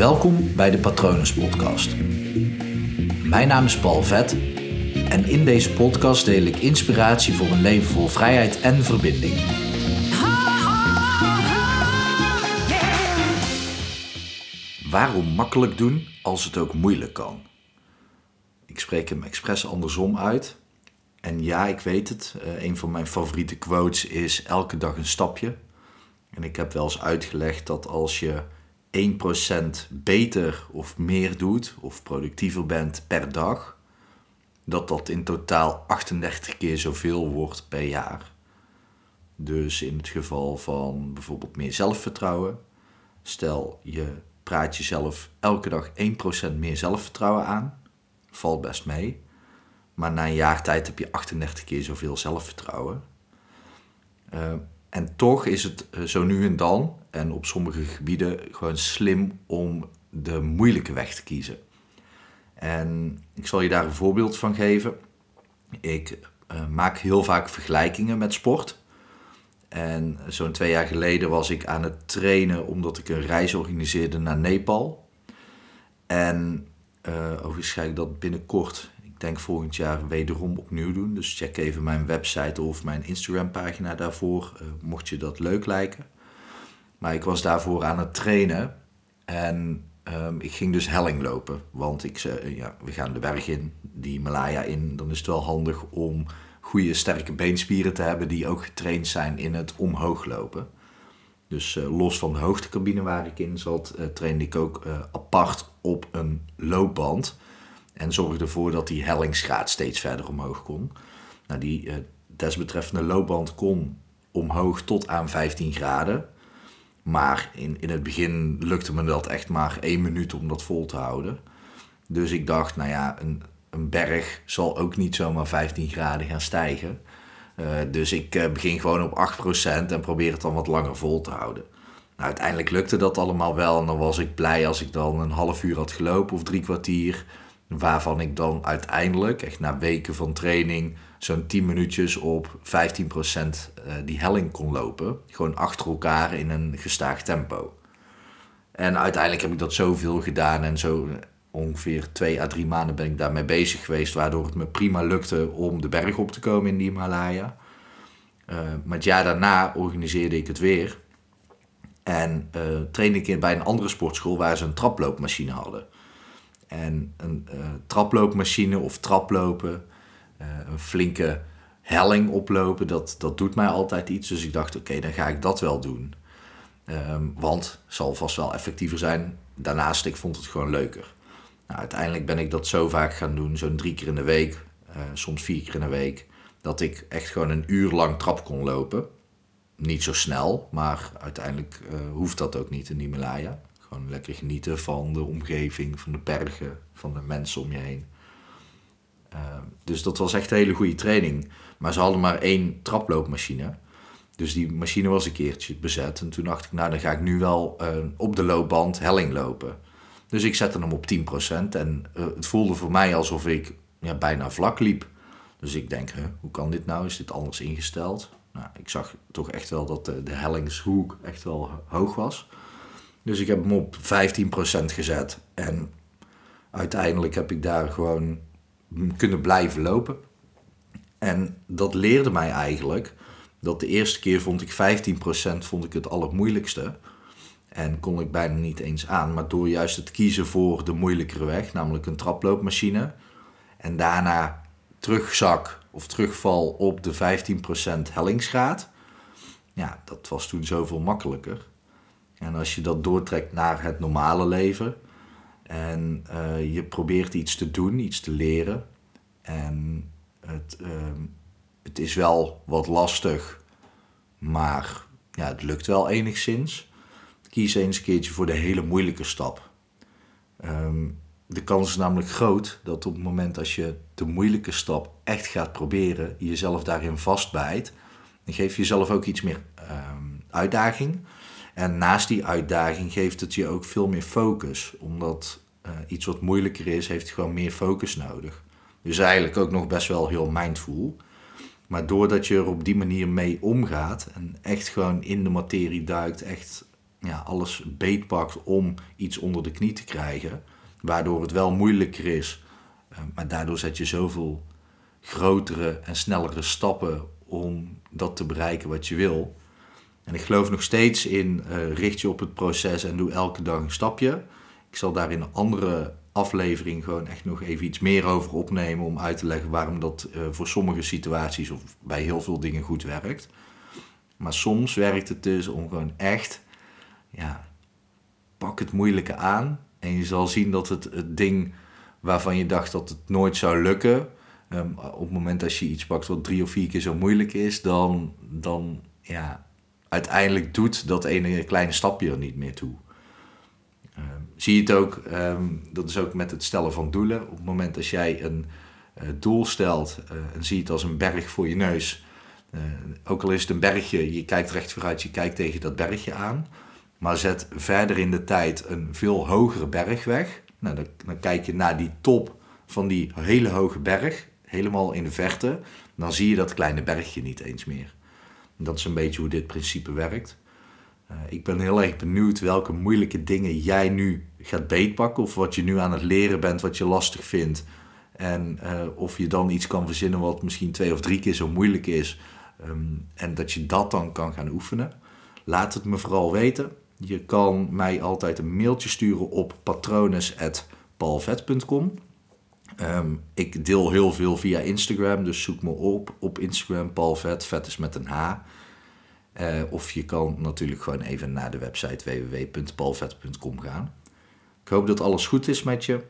Welkom bij de Patronus Podcast. Mijn naam is Paul Vet en in deze podcast deel ik inspiratie voor een leven vol vrijheid en verbinding. Waarom makkelijk doen als het ook moeilijk kan? Ik spreek hem expres andersom uit. En ja, ik weet het. Uh, een van mijn favoriete quotes is elke dag een stapje. En ik heb wel eens uitgelegd dat als je 1% beter of meer doet, of productiever bent per dag, dat dat in totaal 38 keer zoveel wordt per jaar. Dus in het geval van bijvoorbeeld meer zelfvertrouwen, stel je praat jezelf elke dag 1% meer zelfvertrouwen aan, valt best mee. Maar na een jaar tijd heb je 38 keer zoveel zelfvertrouwen. Uh, en toch is het eh, zo nu en dan, en op sommige gebieden, gewoon slim om de moeilijke weg te kiezen. En ik zal je daar een voorbeeld van geven. Ik uh, maak heel vaak vergelijkingen met sport. En zo'n twee jaar geleden was ik aan het trainen omdat ik een reis organiseerde naar Nepal. En uh, overigens ga ik dat binnenkort denk volgend jaar wederom opnieuw doen. Dus check even mijn website of mijn Instagram pagina daarvoor, uh, mocht je dat leuk lijken. Maar ik was daarvoor aan het trainen en um, ik ging dus helling lopen. Want ik zei, uh, ja, we gaan de berg in, die Himalaya in. Dan is het wel handig om goede sterke beenspieren te hebben die ook getraind zijn in het omhoog lopen. Dus uh, los van de hoogtecabine waar ik in zat, trainde ik ook apart op een loopband. En zorgde ervoor dat die hellingsgraad steeds verder omhoog kon. Nou, die uh, desbetreffende loopband kon omhoog tot aan 15 graden. Maar in, in het begin lukte me dat echt maar één minuut om dat vol te houden. Dus ik dacht, nou ja, een, een berg zal ook niet zomaar 15 graden gaan stijgen. Uh, dus ik uh, begin gewoon op 8% en probeer het dan wat langer vol te houden. Nou, uiteindelijk lukte dat allemaal wel en dan was ik blij als ik dan een half uur had gelopen of drie kwartier. Waarvan ik dan uiteindelijk, echt na weken van training, zo'n 10 minuutjes op 15% eh, die helling kon lopen. Gewoon achter elkaar in een gestaag tempo. En uiteindelijk heb ik dat zoveel gedaan en zo ongeveer twee à drie maanden ben ik daarmee bezig geweest, waardoor het me prima lukte om de berg op te komen in die Himalaya. Uh, maar het jaar daarna organiseerde ik het weer. En uh, trainde ik bij een andere sportschool waar ze een traploopmachine hadden. En een uh, traploopmachine of traplopen, uh, een flinke helling oplopen, dat, dat doet mij altijd iets. Dus ik dacht, oké, dan ga ik dat wel doen. Um, want zal vast wel effectiever zijn. Daarnaast, ik vond het gewoon leuker. Nou, uiteindelijk ben ik dat zo vaak gaan doen, zo'n drie keer in de week, uh, soms vier keer in de week, dat ik echt gewoon een uur lang trap kon lopen. Niet zo snel, maar uiteindelijk hoeft dat ook niet in Himalaya. Gewoon lekker genieten van de omgeving, van de bergen, van de mensen om je heen. Uh, dus dat was echt een hele goede training. Maar ze hadden maar één traploopmachine. Dus die machine was een keertje bezet. En toen dacht ik, nou dan ga ik nu wel uh, op de loopband helling lopen. Dus ik zette hem op 10%. En uh, het voelde voor mij alsof ik ja, bijna vlak liep. Dus ik denk, hoe kan dit nou? Is dit anders ingesteld? Nou, ik zag toch echt wel dat de hellingshoek echt wel hoog was. Dus ik heb hem op 15% gezet. En uiteindelijk heb ik daar gewoon kunnen blijven lopen. En dat leerde mij eigenlijk dat de eerste keer vond ik 15% vond ik het allermoeilijkste. En kon ik bijna niet eens aan. Maar door juist het kiezen voor de moeilijkere weg, namelijk een traploopmachine. En daarna terugzak of terugval op de 15% hellingsgraad. Ja, dat was toen zoveel makkelijker. En als je dat doortrekt naar het normale leven en uh, je probeert iets te doen, iets te leren. En het, uh, het is wel wat lastig, maar ja, het lukt wel enigszins. Kies eens een keertje voor de hele moeilijke stap. Um, de kans is namelijk groot dat op het moment als je de moeilijke stap echt gaat proberen, jezelf daarin vastbijt, dan geef je jezelf ook iets meer um, uitdaging. En naast die uitdaging geeft het je ook veel meer focus. Omdat uh, iets wat moeilijker is, heeft gewoon meer focus nodig. Dus eigenlijk ook nog best wel heel mindful. Maar doordat je er op die manier mee omgaat en echt gewoon in de materie duikt, echt ja, alles beetpakt om iets onder de knie te krijgen. Waardoor het wel moeilijker is. Eh, maar daardoor zet je zoveel grotere en snellere stappen om dat te bereiken wat je wil. En ik geloof nog steeds in uh, richt je op het proces en doe elke dag een stapje. Ik zal daar in een andere aflevering gewoon echt nog even iets meer over opnemen om uit te leggen waarom dat uh, voor sommige situaties of bij heel veel dingen goed werkt. Maar soms werkt het dus om gewoon echt, ja, pak het moeilijke aan en je zal zien dat het, het ding waarvan je dacht dat het nooit zou lukken, um, op het moment dat je iets pakt wat drie of vier keer zo moeilijk is, dan, dan ja, uiteindelijk doet dat ene kleine stapje er niet meer toe. Um, zie je het ook, um, dat is ook met het stellen van doelen. Op het moment dat jij een uh, doel stelt uh, en ziet het als een berg voor je neus, uh, ook al is het een bergje, je kijkt recht vooruit, je kijkt tegen dat bergje aan, maar zet verder in de tijd een veel hogere berg weg. Nou, dan, dan kijk je naar die top van die hele hoge berg, helemaal in de verte, dan zie je dat kleine bergje niet eens meer. Dat is een beetje hoe dit principe werkt. Uh, ik ben heel erg benieuwd welke moeilijke dingen jij nu gaat beetpakken. Of wat je nu aan het leren bent, wat je lastig vindt. En uh, of je dan iets kan verzinnen wat misschien twee of drie keer zo moeilijk is. Um, en dat je dat dan kan gaan oefenen. Laat het me vooral weten. Je kan mij altijd een mailtje sturen op patrones.palvet.com. Um, ik deel heel veel via Instagram, dus zoek me op op Instagram, Paul Vet. Is met een H. Uh, of je kan natuurlijk gewoon even naar de website www.paulvet.com gaan. Ik hoop dat alles goed is met je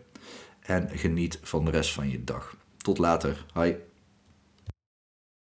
en geniet van de rest van je dag. Tot later. Hoi.